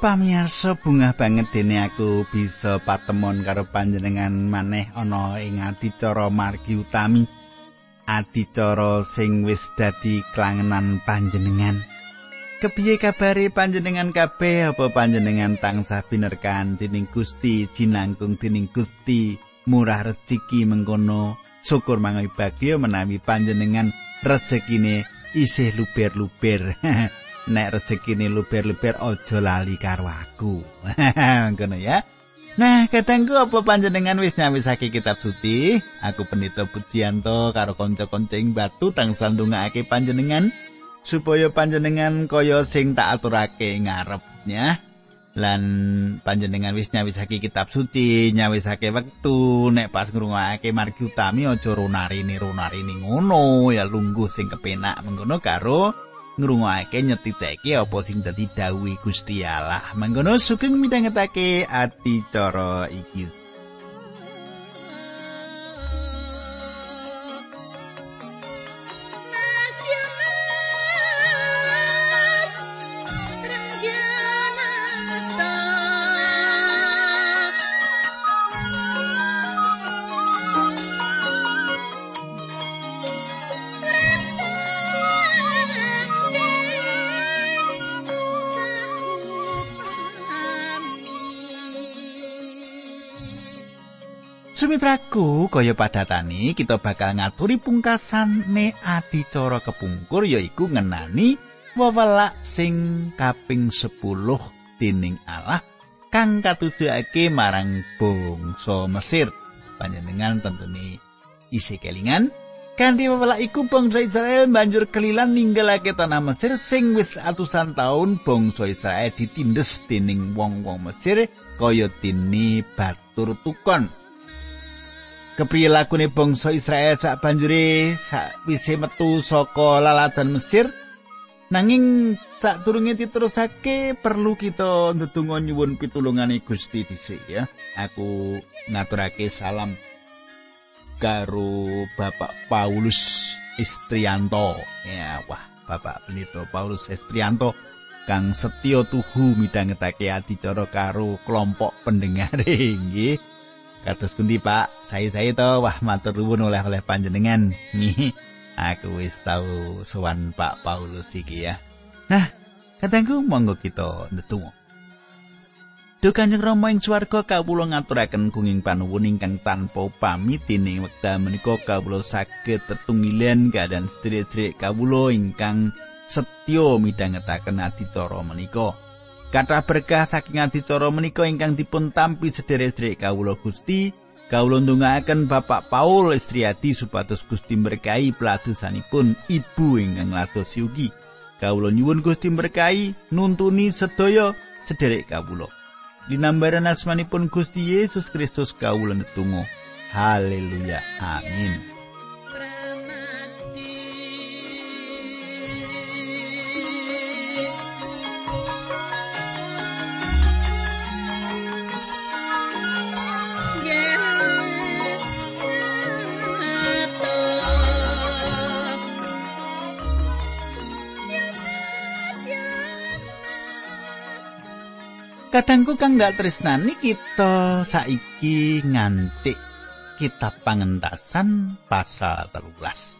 Para pamirsa bungah banget dene aku bisa patemon karo panjenengan maneh ana ing adicara margi utami. Adicara sing wis dadi klangenan panjenengan. Kepiye kabare panjenengan kabeh apa panjenengan tansah binerkan dening Gusti jinangkung dening Gusti murah rezeki mengkono syukur mangai bagya menawi panjenengan rezekine isih luber-luber. nek rezekine luber-luber aja lali karo aku. Ngono ya. Nah, katengku apa panjenengan wis nyawisake kitab suci? Aku Pendeta Pujianto karo kanca-kanca ing Batu tansah ndongaake panjenengan supaya panjenengan kaya sing tak aturake ngarepnya. Lan panjenengan wis nyawisake kitab suci, nyawisake wektu nek pas ngrungokake margi utami aja ronarini ngono ya lungguh sing kepenak mengkono karo ngrungokake nyetitake apa sing dadi dawuh Gusti Allah. Mangkono sugeng midhangetake ati cara iki. Sumitraku kaya padatani kita bakal ngaturi pungkasane adicara kepungkur yaiku ngenani wewelak sing kaping 10 dening Allah kang katujake marang bangsa Mesir. Panjenengan tenteni isi kelingan kanthi wewelak iku bangsa Israel banjur kelilan ninggalake tanah Mesir sing wis atusan taun bangsa Israel ditindes dening wong-wong Mesir kaya dene batur tukon. Kepriye lakune bangsa Israel sak banjure sakwise metu saka laladan Mesir. Nanging sak turunge diterusake perlu kita ndedonga nyuwun pitulungane Gusti dhisik ya. Aku ngaturake salam karo Bapak Paulus Istrianto ya wah Bapak Benito Paulus Istrianto kang setya tuhu midhangetake adicara karo kelompok pendengar nggih Kados pundi Pak? Saya-saya to wah matur nuwun oleh-oleh panjenengan. Nih, aku wis tau sowan Pak Paulus iki ya. Nah, katengku monggo kita ndedonga. Duh Kanjeng Rama ing swarga kawula ngaturaken kenging panuwun ingkang tanpa upami dening wekdal menika kawula saged tetunggilan keadaan sedherek kawula ingkang setya midhangetaken adicara menika. Kathah berkah saking adicara menika ingkang dipun tampi sederek-sederek kawula Gusti, kawula ndongaaken Bapak Paul Istriati supados Gusti berkahi peladosanipun ibu ingkang lados yugi. Kawula nyuwun Gusti berkahi nuntuni sedaya sederek kawula. Linambaran asmanipun Gusti Yesus Kristus kawula netunggal. Haleluya. Amin. Kadangku kang gak tresnani kita saiki ngantik kitab pangentasan pasal telulas.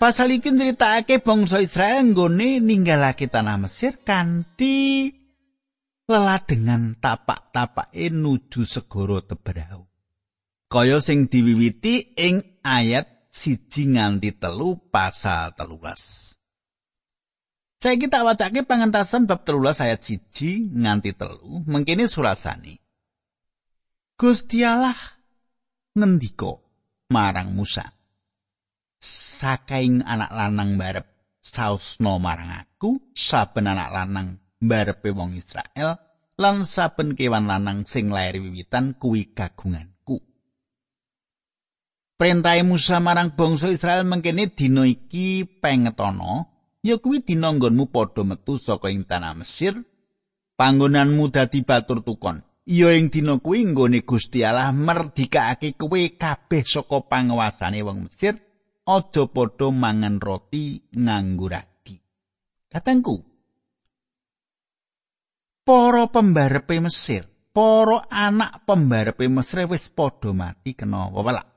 Pasal iki nyritakake bangsa Israel nggone ninggalake tanah Mesir kanthi leladengan tapak-tapake nuju segara Tebrau. Kaya sing diwiwiti ing ayat siji nganti telu pasal telulas. Saya kita wacake pangentasan bab telulas ayat siji nganti telu mengkini surasani. Gusti Allah ngendika marang Musa. Sakaing anak lanang barep sausno marang aku, saben anak lanang barepe wong Israel, lan saben kewan lanang sing lair wiwitan kuwi kagunganku. Perintah Musa marang bangsa Israel mengkene dina iki pengetono ya kuwi dina nggonmu padha metu saka ing tanah Mesir. Panggonanmu dadi batur tukon. Iya ing dina kuwi nggone Gusti Allah merdikake kowe kabeh saka panguasane wong Mesir aja padha mangan roti nganggo ragi. Katengku para pembarepe Mesir, para anak pembarepe Mesir wis padha mati kena wewelak.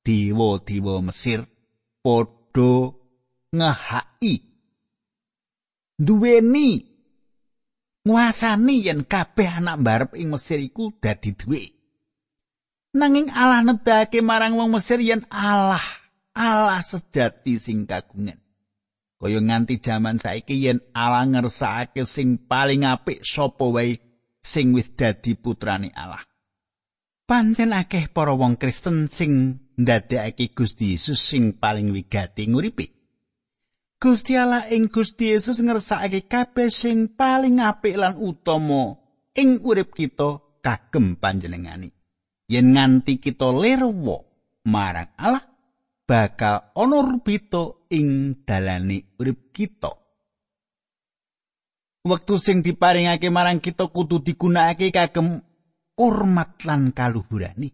Dewa-dewa Mesir padha ngehaki duweni nguasani yen kabeh anak mbarep ing Mesir iku dadi duwe. Nanging Allah nedake marang wong Mesir yen Allah, Allah sejati sing kagungan. Kaya nganti jaman saiki yen Allah ngersakake sing paling apik sapa wae sing wis dadi putrane Allah. Pancen akeh para wong Kristen sing ndadekake Gusti Yesus sing paling wigati nguripi. Gusti Allah ing Gusti Yesus ngersakake kabeh sing paling apik lan utama ing urip kita kagem panjenengani. yen nganti kita lirwa marang Allah bakal ana rubito ing dalane urip kita wektu sing diparingake marang kita kudu digunakake kagem hormat lan kaluhurani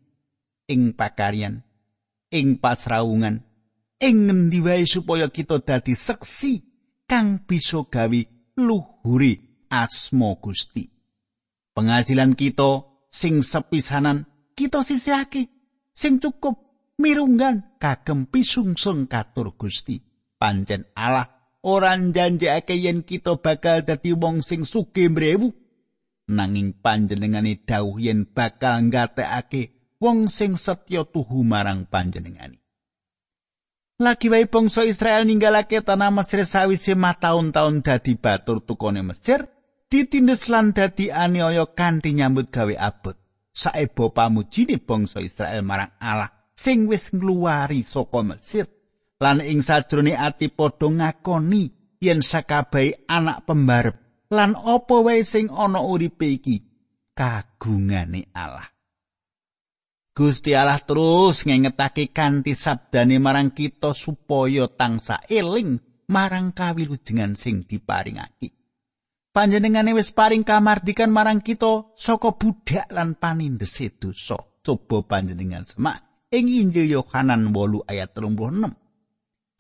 ing pakaryan ing pasraungan ing ngendi wae supaya kita dadi seksi kang bisa gawe luhuri asmo Gusti? Penghasilan kita sing sepisanan kita sisihake sing cukup mirunggan kagem pisungsung katur Gusti. Pancen Allah ora janjekake yen kita bakal dadi wong sing sugih mrewu nanging panjenengane dawuh yen bakal nggatekake wong sing setya tuhu marang panjenengane Lagi wae bangsa Israel ninggalake tanah Mesir sawise mah taun-taun dadi batur tukone Mesir, ditindes lan dadi aniaya kanthi nyambut gawe abot. saebo pamujine bangsa Israel marang Allah sing wis ngluwari saka Mesir. Lan ing sajrone ati padha ngakoni yen sakabehi anak pembarep lan apa wae sing ana uripe iki? Kagungane Allah Gusti Allah terus ngengetake kanthi sabdane marang kita supaya tangsa eling marang kawilujengan sing diparingake. panjenengane wis paring kamardikan marang kita saka budak lan panindese dosa. Coba panjenengan semak ing Injil Yohanan 8 ayat 36.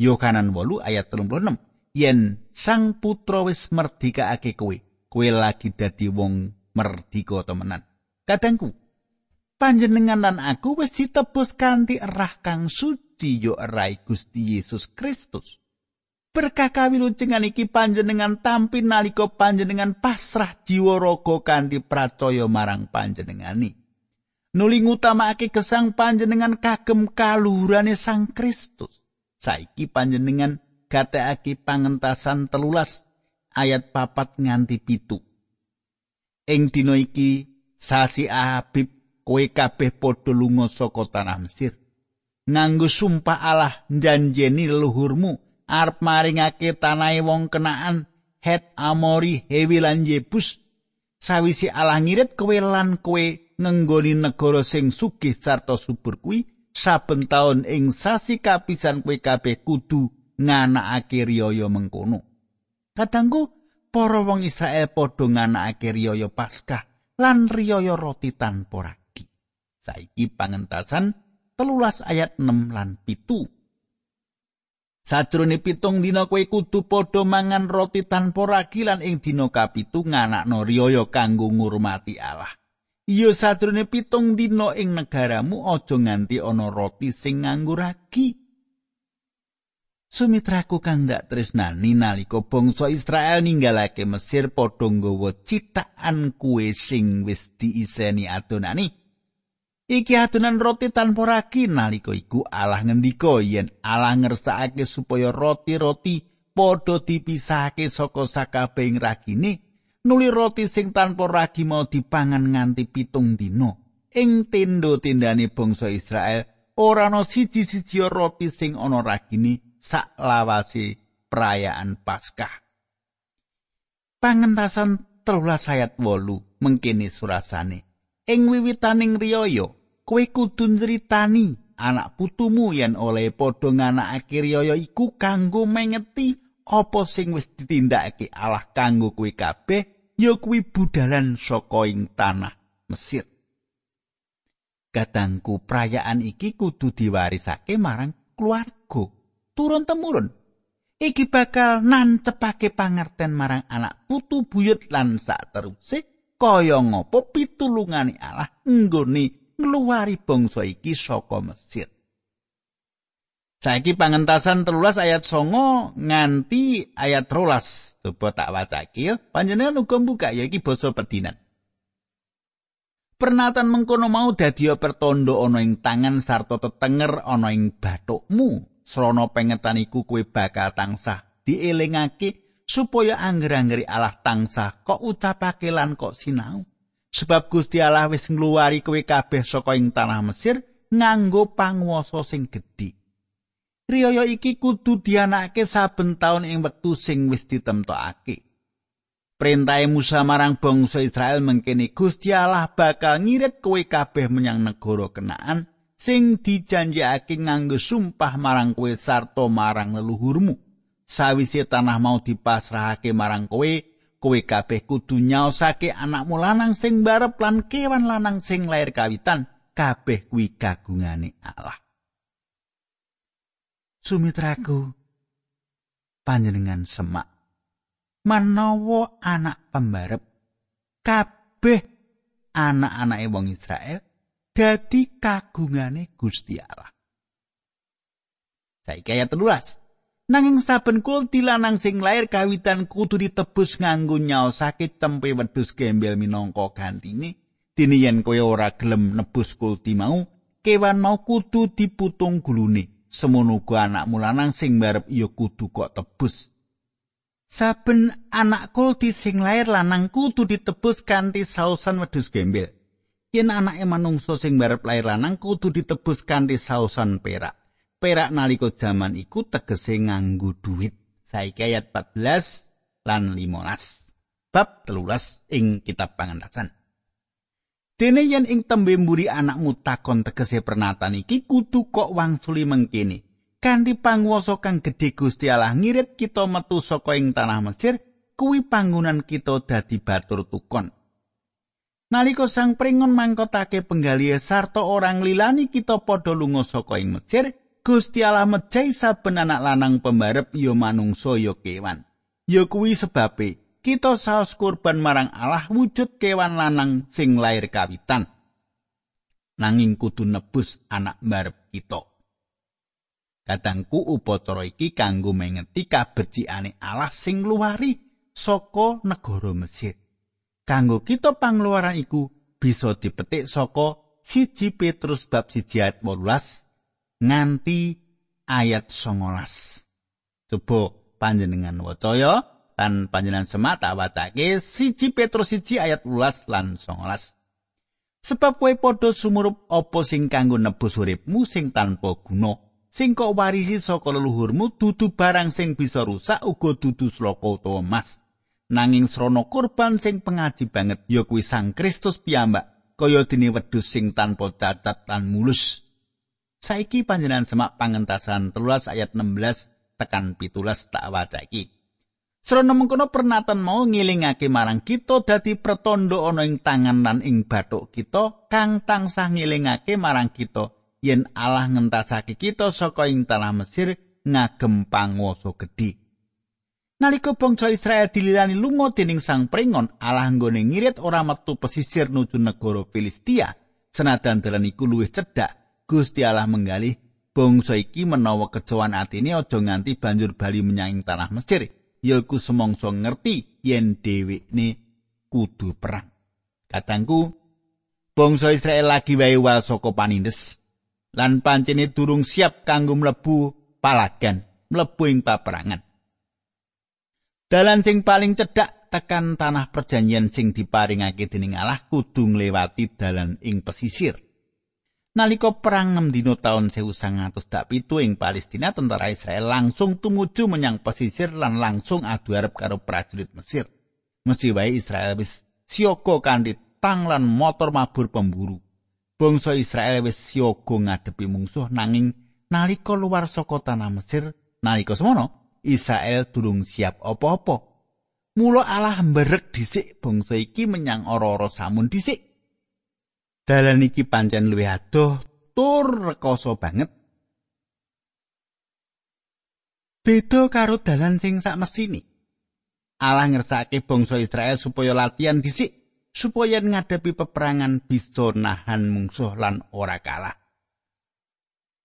Yohanan 8 ayat 36. Yen Sang Putra wis merdikake kowe, kowe lagi dadi wong merdika temenan. Kadangku, panjenengan lan aku wis ditebus kanthi erah kang suci yo erai Gusti Yesus Kristus. berkah kawilujengan iki panjenengan tampi nalika panjenengan pasrah jiwa raga kanthi pracaya marang panjenengani. Nuli ngutamakake gesang panjenengan kagem kaluhurane Sang Kristus. Saiki panjenengan gatekake pangentasan telulas ayat papat nganti pitu. Ing dina iki sasi Habib kowe kabeh padha lunga saka tanah Mesir. Nganggo sumpah Allah njanjeni leluhurmu arep maringake tanahe wong kenaan Het Amori Hewi lan Yebus. Sawisi Allah ngirit kowe lan kowe ngenggoni negara sing sugih sarta subur kuwi saben taun ing sasi kapisan kowe kabeh kudu nganakake riyaya mengkono. Kadangku para wong Israel padha nganakake riyaya Paskah lan riyaya roti tanpa saiki pangentasan telulas ayat 6 lan pitu Sajrone pitung dina kowe kudu padha mangan roti tanpa ragi lan ing dina kapitu nganakno riyaya kanggo ngurmati Allah. Iya sajrone pitung dina ing negaramu aja nganti ana roti sing nganggo ragi. Sumitraku kang dak tresnani nalika bangsa Israel ninggalake Mesir padha nggawa citakan kue sing wis diiseni adonani. Iki adonan roti tanpa ragi nalika iku Allah ngendika yen Allah ngersakake supaya roti-roti padha dipisahake saka sakabehing ragine nuli roti sing tanpa ragi mau dipangan nganti pitung dina. Ing tenda-tendane bangsa Israel ora ana siji-siji roti sing ana ragine sak lawase perayaan Paskah. Pangentasan 13 ayat 8 mengkene surasane ing wiwitaning riyaya kowe kudu nritani anak putumu yen oleh padha nganakake riyaya iku kanggo mengeti apa sing wis ditindakake Allah kanggo kowe kabeh ya kuwi budalan saka ing tanah Mesir. Kadangku perayaan iki kudu diwarisake marang keluarga turun temurun. iki bakal nancepake pangerten marang anak putu buyut lan sateruse kaya ngopo pitulungane Allah nggone ngluwari bangsa iki saka Mesir. Saiki pangentasan telulas ayat songo nganti ayat rolas. Coba tak wacake ya. Panjenengan uga buka ya iki basa pedinan. Pernatan mengkono mau dadi pertondo ana ing tangan sarta tetenger ana ing bathukmu. Srana pengetan iku kowe bakal tansah dielingake supaya angger-anggeri Allah tansah kok ucapake lan kok sinau. Sebab Gusti Allah wis ngluwari kowe kabeh saka ing tanah Mesir nganggo panguwasa sing gedhe. Riyaya iki kudu dianake saben taun ing wektu sing wis ditemtokake. Perintah Musa marang bangsa Israel mengkene Gusti Allah bakal ngirit kowe kabeh menyang negara Kenaan sing dijanjekake nganggo sumpah marang kowe sarta marang leluhurmu. Sawise tanah mau dipasrahake marang kowe, kowe kabeh kudu nyaosake anakmu lanang sing barep lan kewan lanang sing lair kawitan, kabeh kuwi kagungane Allah. Sumitraku panjenengan semak manawa anak pembarep kabeh anak-anake wong Israel dadi kagungane Gusti Allah. Saiki ayat 13. Nanging saben kul dilanang sing lair kawitan kudu ditebus nganggo nyaosake tempe wedhus gembel minangka gantine. Dene yen kowe ora gelem nebus kulti mau, kewan mau kudu diputung gulune. semono uga anakmu lanang sing mbarep ya kudu kok tebus. Saben anak kulti sing lair lanang kudu ditebus kanthi sausan wedhus gembel. Yen anake manungsa sing mbarep lair lanang kudu ditebus kanthi sausan perak. Perak nalika jaman iku tegese nganggo duit. Saiki ayat 14 lan 15. Bab 13 ing kitab pangandhasan. Dene yen ing tembe mburi anakmu takon tegese pernatan iki kudu kok wangsuli mengkene. Kanthi panguwasa kang gedhe Gusti Allah ngirit kita metu saka ing tanah Mesir, kuwi panggonan kita dadi batur tukon. Nalika sang pringon mangkotake penggali sarta orang lilani kita padha lunga saka ing Mesir, Gusti Allah mejahi saben anak lanang pembarep ya manungsa ya kewan. Ya kuwi sebabe kita saos kurban marang Allah wujud kewan lanang sing lair kawitan. Nanging kudu nebus anak mbarep kita. Kadangku upacara iki kanggo mengeti kabecikane Allah sing luwari saka negara Mesir. Kanggo kita pangluaran iku bisa dipetik saka siji Petrus bab siji ayat 18 nganti ayat 19 coba panjenengan wacaya lan panjenengan semak tak wacake siji Petrus siji ayat 12 lan 19. Sebab kowe padha sumurup apa sing kanggo nebus uripmu sing tanpa guna, sing kok warisi saka leluhurmu dudu barang sing bisa rusak uga dudu sloka utawa emas. Nanging srana kurban sing pengaji banget ya kuwi Sang Kristus piyambak, kaya dene wedhus sing tanpa cacat lan mulus. Saiki panjenengan semak pangentasan 13 ayat 16 tekan pitulas tak waca iki. Srana mengkono pernatan mau ngilingake marang kita dadi pretondo ana ing tangan lan ing bathuk kita kang tansah ngilingake marang kita yen Allah ngentasake kita saka ing tanah Mesir ngagem panguwasa gedhe. Nalika bangsa Israel dililani lunga dening sang pringon, Allah nggone ngirit ora metu pesisir nuju negara Filistia. Senajan dalan iku luwih cedhak, Gusti Allah menggalih bangsa iki menawa kecowan atine aja nganti banjur bali menyang tanah Mesir. yaiku semongso ngerti yen dhewekne kudu perang. Katangku, bangsa Israel lagi wae wal saka panindes lan pancene durung siap kanggo mlebu palagan, mlebu ing paperangan. Dalan sing paling cedhak tekan tanah perjanjian sing diparingake dening Allah kudu ngliwati dalan ing pesisir. Nalika perang 6 dina taun 1907 ing Palestina tentara Israel langsung tumuju menyang pesisir lan langsung adu arep karo prajurit Mesir. Mesti wae Israel wis siaga kanthi tang lan motor mabur pemburu. Bangsa Israel wis siaga ngadepi mungsuh nanging nalika luar saka tanah Mesir, nalika semono Israel durung siap apa-apa. Mula Allah mberek dhisik bangsa iki menyang ora-ora samun dhisik. Dalan iki pancen luwih adoh tur rekoso banget Beda karo dalan sing sak mesini. Allah ngersake bangsa Israel supaya latihan dhisik supaya ngadepi peperangan bisa nahan mungsuh lan ora kalah.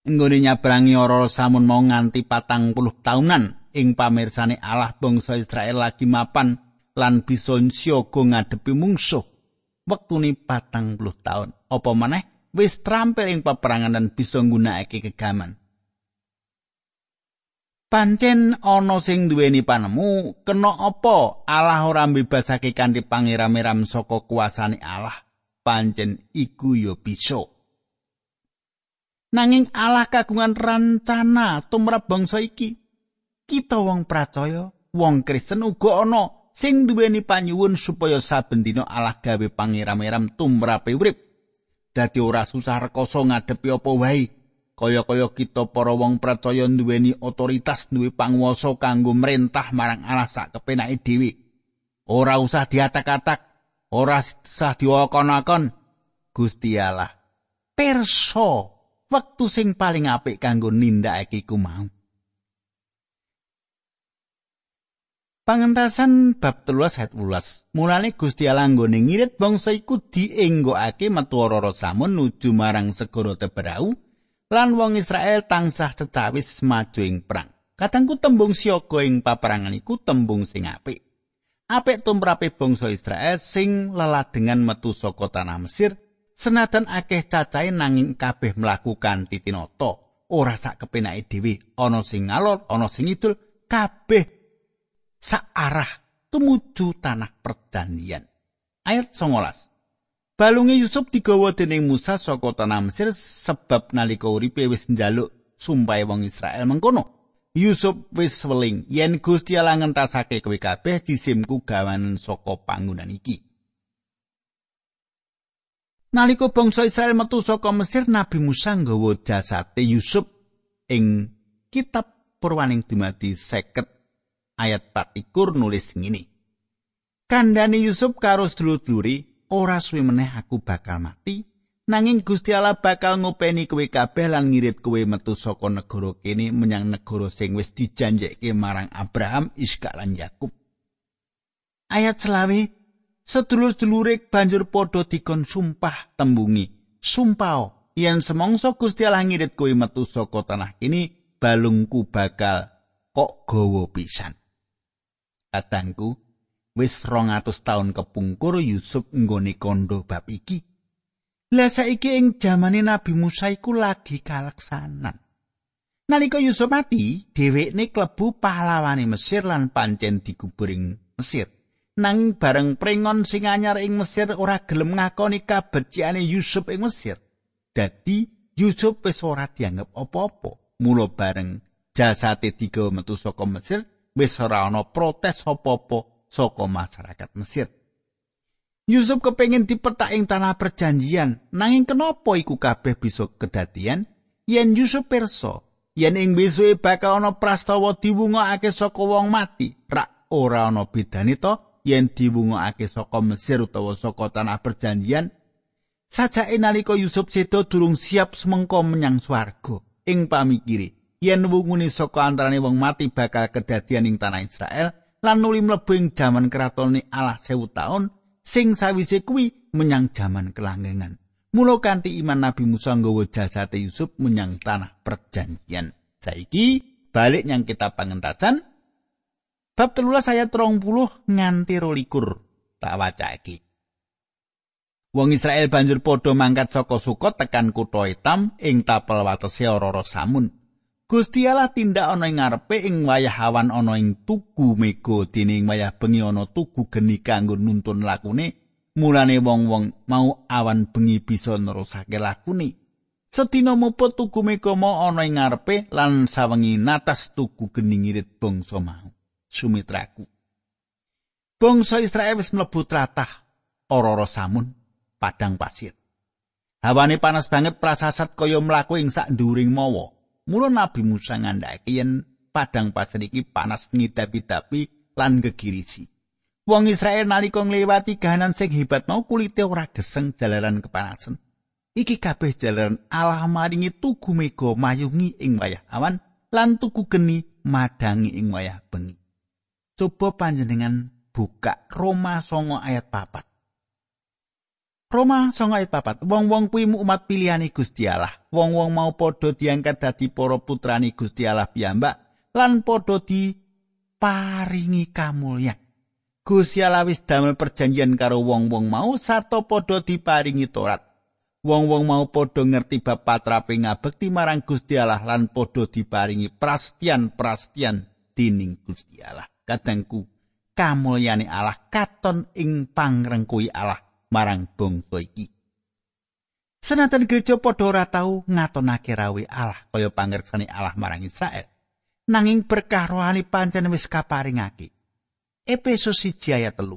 Nggone nyabrangi ora samun mau nganti patang puluh taunan ing pamirsane Allah bangsa Israel lagi mapan lan bisa siaga ngadepi mungsuh. Wektune patang puluh taun. Apa maneh wis trampil ing peperangan dan bisa nggunakake kegaman. Pancen ana sing duweni panemu, kena apa Allah ora mbebasake kanthi pangeram-eram saka kuasane Allah? Pancen iku ya bisa. Nanging Allah kagungan rencana tumrap bangsa iki. Kita wong percaya, wong Kristen uga ana sing duweni panyuwun supaya saben dina Allah gawe pangeram-eram tumrape urip. Dadi ora susah rekoso ngadepi apa wae kaya-kaya kita para wong percaya duweni otoritas duwe panguwasa kanggo merintah marang Allah sak kepenake dhewe. Ora usah diatak-atak, ora usah diokon-okon. Gusti Allah perso wektu sing paling apik kanggo nindakake iku mau. Pangentasan bab 13 ayat 18. Mulane Gusti Allah nggone ngirit bangsa iku dienggokake metu ora samun nuju marang segara Teberau lan wong Israel tansah cecawis maju ing perang. Katangku tembung siaga ing paperangan iku tembung sing apik. Apik tumrape bangsa Israel sing leladengan metu saka tanah Mesir senajan akeh cacahe nanging kabeh mlakukan titinoto. Ora sak kepenake dhewe, ana sing ngalor, ana sing idul, kabeh sak arah tumuju tanah perjanjian. Ayat 19. Balunge Yusuf digawa dening Musa saka tanah Mesir sebab nalika uripe wis njaluk sumpahe wong Israel mengkono. Yusuf wis weling yen Gusti Allah ngentasake kowe kabeh disimku gawanen saka panggonan iki. Nalika bangsa Israel metu saka Mesir, Nabi Musa nggawa jasate Yusuf ing kitab Purwaning Dumadi 50 ayat 4 nulis ngene. Kandhane Yusuf karo sedulur-dulure ora suwe meneh aku bakal mati nanging Gusti Allah bakal ngopeni kowe kabeh lan ngirit kowe metu saka negara kene menyang negara sing wis dijanjekake marang Abraham, Iskak lan Yakub. Ayat selawe sedulur-sedulure banjur padha dikon sumpah tembungi. Sumpah yen semongso Gusti Allah ngirit kowe metu saka tanah kene balungku bakal kok gawa pisan. Katangku, wis 200 taun kepungkur Yusuf nggone kondo bab iki. Lah saiki ing jamane Nabi Musa iku lagi kalaksanan. Nalika Yusuf mati, dhewekne klebu pahlawane Mesir lan pancen dikubur ing Mesir. Nang bareng pringon sing anyar ing Mesir ora gelem ngakoni kabeciane Yusuf ing Mesir. Dadi Yusuf wis ora dianggep apa-apa. Mula bareng jasate digawa metu saka Mesir, wis ora ana protes apa-apa saka masyarakat Mesir. Yusuf kepengin dipetak ing tanah perjanjian, nanging kenapa iku kabeh bisa kedadian? Yen Yusuf perso, yen ing besuke bakal ana prastawa diwungokake saka wong mati, rak ora ana bedane to yen diwungokake saka Mesir utawa saka tanah perjanjian. Sajake nalika Yusuf sedo durung siap semengko menyang swarga, ing pamikire yen wungune saka antarane wong mati bakal kedadian ing tanah Israel, lan nuli mlebu ing jaman kratone Allah sewu taun sing sawise kuwi menyang jaman kelanggengan. Mula kanthi iman Nabi Musa nggawa jasate Yusuf menyang tanah perjanjian. Saiki balik nyang kita pangentasan bab 13 ayat 30 nganti 22 tak wacake. Wong Israel banjur padha mangkat saka Sukot tekan kutha Etam ing tapel watese ora samun. Gusti Allah tindak ana ing ngarepe ing wayah awan ana ing tugu mega dene ing wayah bengi ana tugu geni kanggo nuntun lakune. Mulane wong-wong mau awan bengi bisa nerusake lakune. Sedina muput tugu mega mau ana ing ngarepe lan sawengi natas tugu geni ngirit bangsa mau. Sumitraku. Bangsa Israel wis mlebu tratah ora-ora samun padang pasir. Hawane panas banget prasasat kaya mlaku ing sak nduring mawa Mula Nabi Musa ngandhake yen padang pasir iki panas ngidapi-dapi lan gegirisi. Wong Israel nalika ngliwati kahanan sing hebat mau kulite ora geseng jalaran kepanasan. Iki kabeh jalaran Allah maringi tugu mega mayungi ing wayah awan lan tuku geni madangi ing wayah bengi. Coba panjenengan buka Roma songo ayat papat. Roma songo ayat papat. Wong-wong kuwi umat pilihane Gusti Allah. Wong-wong mau padha diangkat dadi para putrani Gusti Allah piyambak lan padha di paringi kamulyan. Gusti Allah wis damel perjanjian karo wong-wong mau sarta padha diparingi Torat. Wong-wong mau padha ngerti bab patrape ngabekti marang Gusti Allah lan padha diparingi prastian-prastian dening Gusti Allah. Kadangku kamulyane Allah katon ing pangrengkuhi Allah marang bangsa iki. Senajan gereja padha ora tau ngatonake rawe Allah kaya pangersane Allah marang Israel. nanging berkah rohani pancen wis kaparingake. Efesus 1 ayat 3.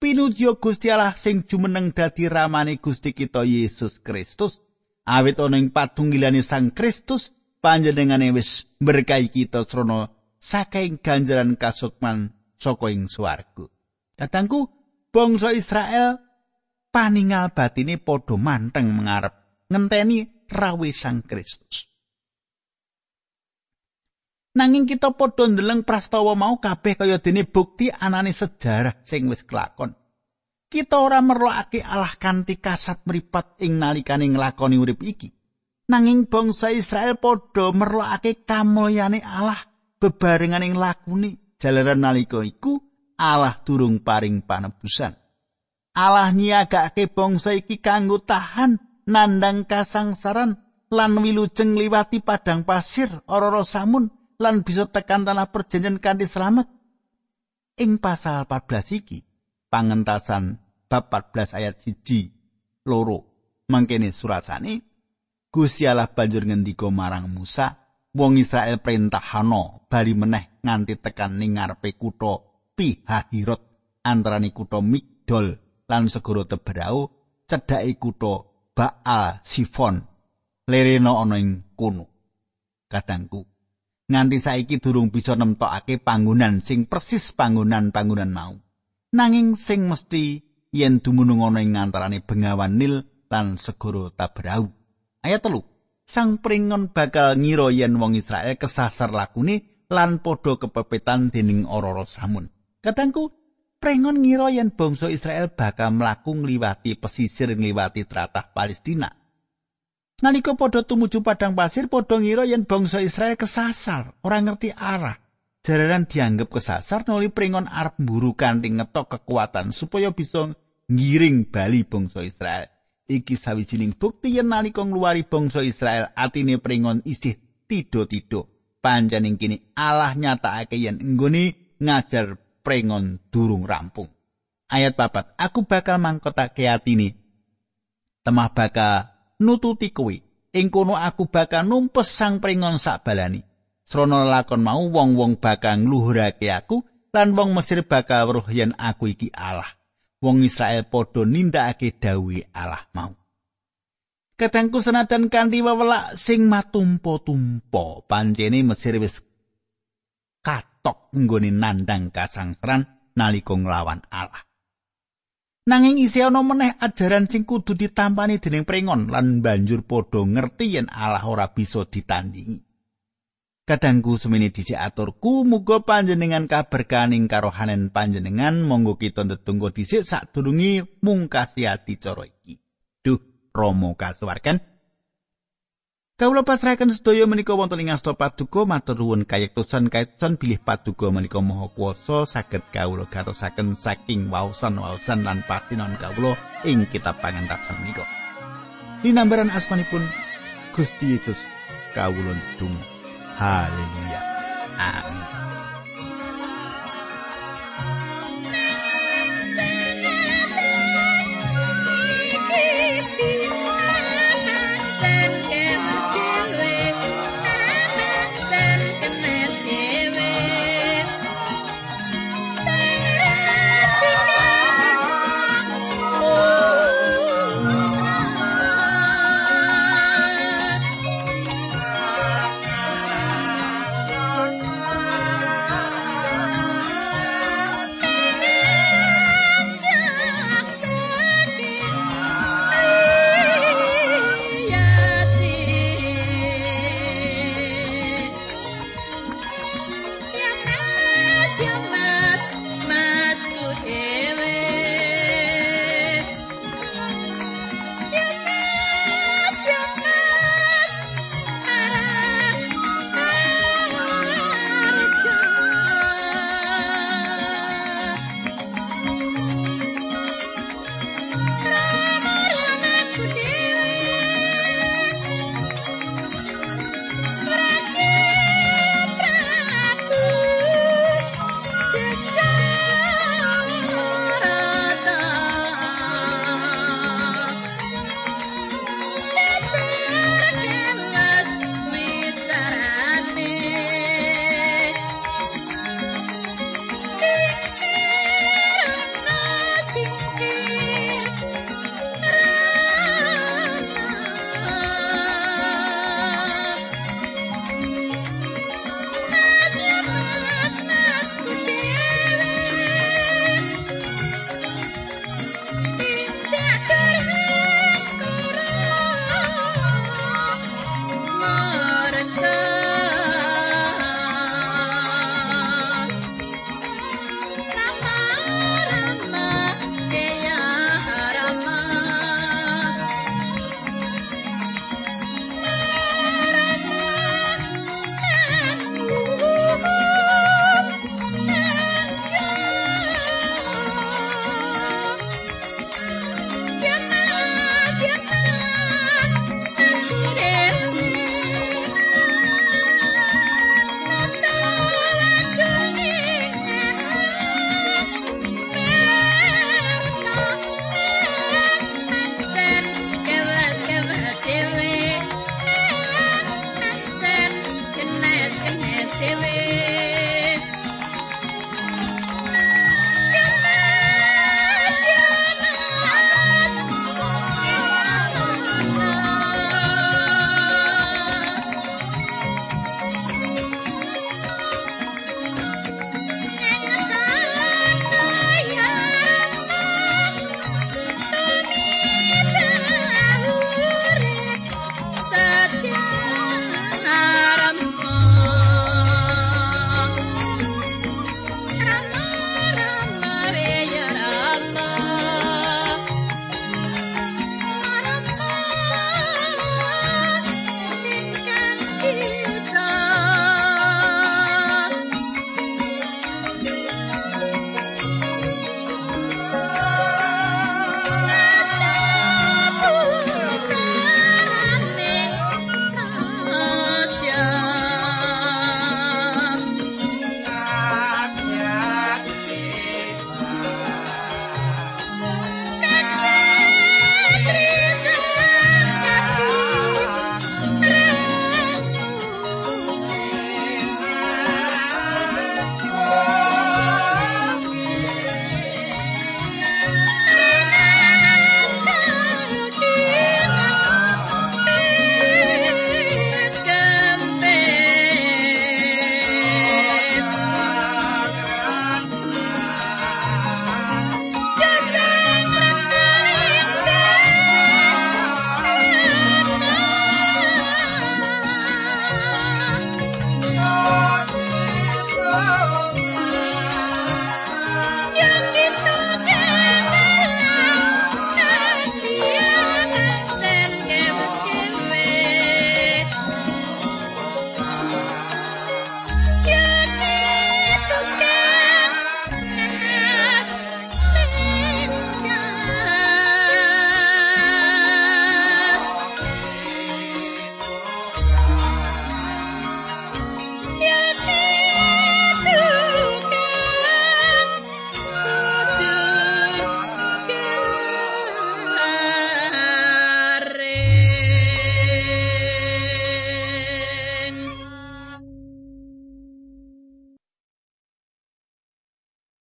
Pinujio Gusti Allah sing jumeneng dadi ramane Gusti kita Yesus Kristus, awit ana ing patunggilane Sang Kristus, panjenengane wis berkahi kita srana saking ganjaran kasukman saka ing swarga. Datangku bangsa Israel paningal batine padha manteng mengarep ngenteni rawe Sang Kristus. Nanging kita padha ndeleng prastawa mau kabeh kaya dene bukti anane sejarah sing wis kelakon. Kita ora merlokake Allah kanthi kasat mripat ing nalikane nglakoni urip iki. Nanging bangsa Israel padha merlokake kamulyane Allah bebarengan ing lakune. Jalaran nalika iku Allah durung paring panebusan. Allah nyiagake bangsa iki kanggo tahan nandang kasangsaran lan wilujeng liwati padang pasir ora samun lan bisa tekan tanah perjanjian kanthi selamat. Ing pasal 14 iki, pangentasan bab 14 ayat 1 loro mangkene surasane Gusti Allah banjur ngendika marang Musa, wong Israel perintahano bali meneh nganti tekan ning ngarepe kutha Pihahirot antarané kutha Migdol lan segara Tebrau cedhake kutha Baal Sifon lerena ana ing kono. Kadangku nganti saiki durung bisa nemtokake panggonan sing persis panggonan-panggonan mau. Nanging sing mesti yen dumunung ana ing antarane Bengawan Nil lan Segara Tabrau. Ayat telu. Sang pringon bakal ngira yen wong Israel kesasar lakune lan padha kepepetan dening ora-ora samun. Katangku, pringon ngira yen bangsa Israel bakal mlaku ngliwati pesisir ngliwati tratah Palestina. Nalika padha tumuju padang pasir, padha ngira yen bangsa Israel kesasar, ora ngerti arah. Jararan dianggep kesasar nuli pringon arep mburu kanthi ngetok kekuatan supaya bisa ngiring bali bangsa Israel. Iki sawijining bukti yen nalika ngluwari bangsa Israel atine pringon isih tido-tido. Panjaning kini Allah nyatakake yen nggone ngajar pringon durung rampung. Ayat papat, aku bakal mangkotake atine. Temah bakal nututi kuwi. Ing kono aku bakal numpes sang pringon sak balani. Srana lakon mau wong-wong bakal ngluhurake aku lan wong Mesir bakal weruh yen aku iki Allah. Wong Israel padha nindakake dawuhe Allah mau. Katangku senajan kanthi wewelak sing matumpo-tumpo, pancene Mesir wis katok nggone nandang kasangsaran nalika nglawan Allah. Nanging isih ana meneh ajaran sing kudu ditampani dening prengon lan banjur padha ngerti yen Allah ora bisa ditandingi. Kadangku semene dhisik aturku muga panjenengan kaberkaning karo hanen panjenengan monggo kita ndedonga dhisik sadurunge mungkasi ati cara iki. Duh, Romo kasuwarken. Kawula pasrahaken sedaya menika wonten ing asta paduka matur nuwun kayektosan kayektosan bilih paduka menika maha kuwasa saged kawula gatosaken saking waosan-waosan lan pasinon kawula ing kitab pangantasan menika. Dinambaran asmanipun Gusti Yesus kawula dung. Haleluya. Amin.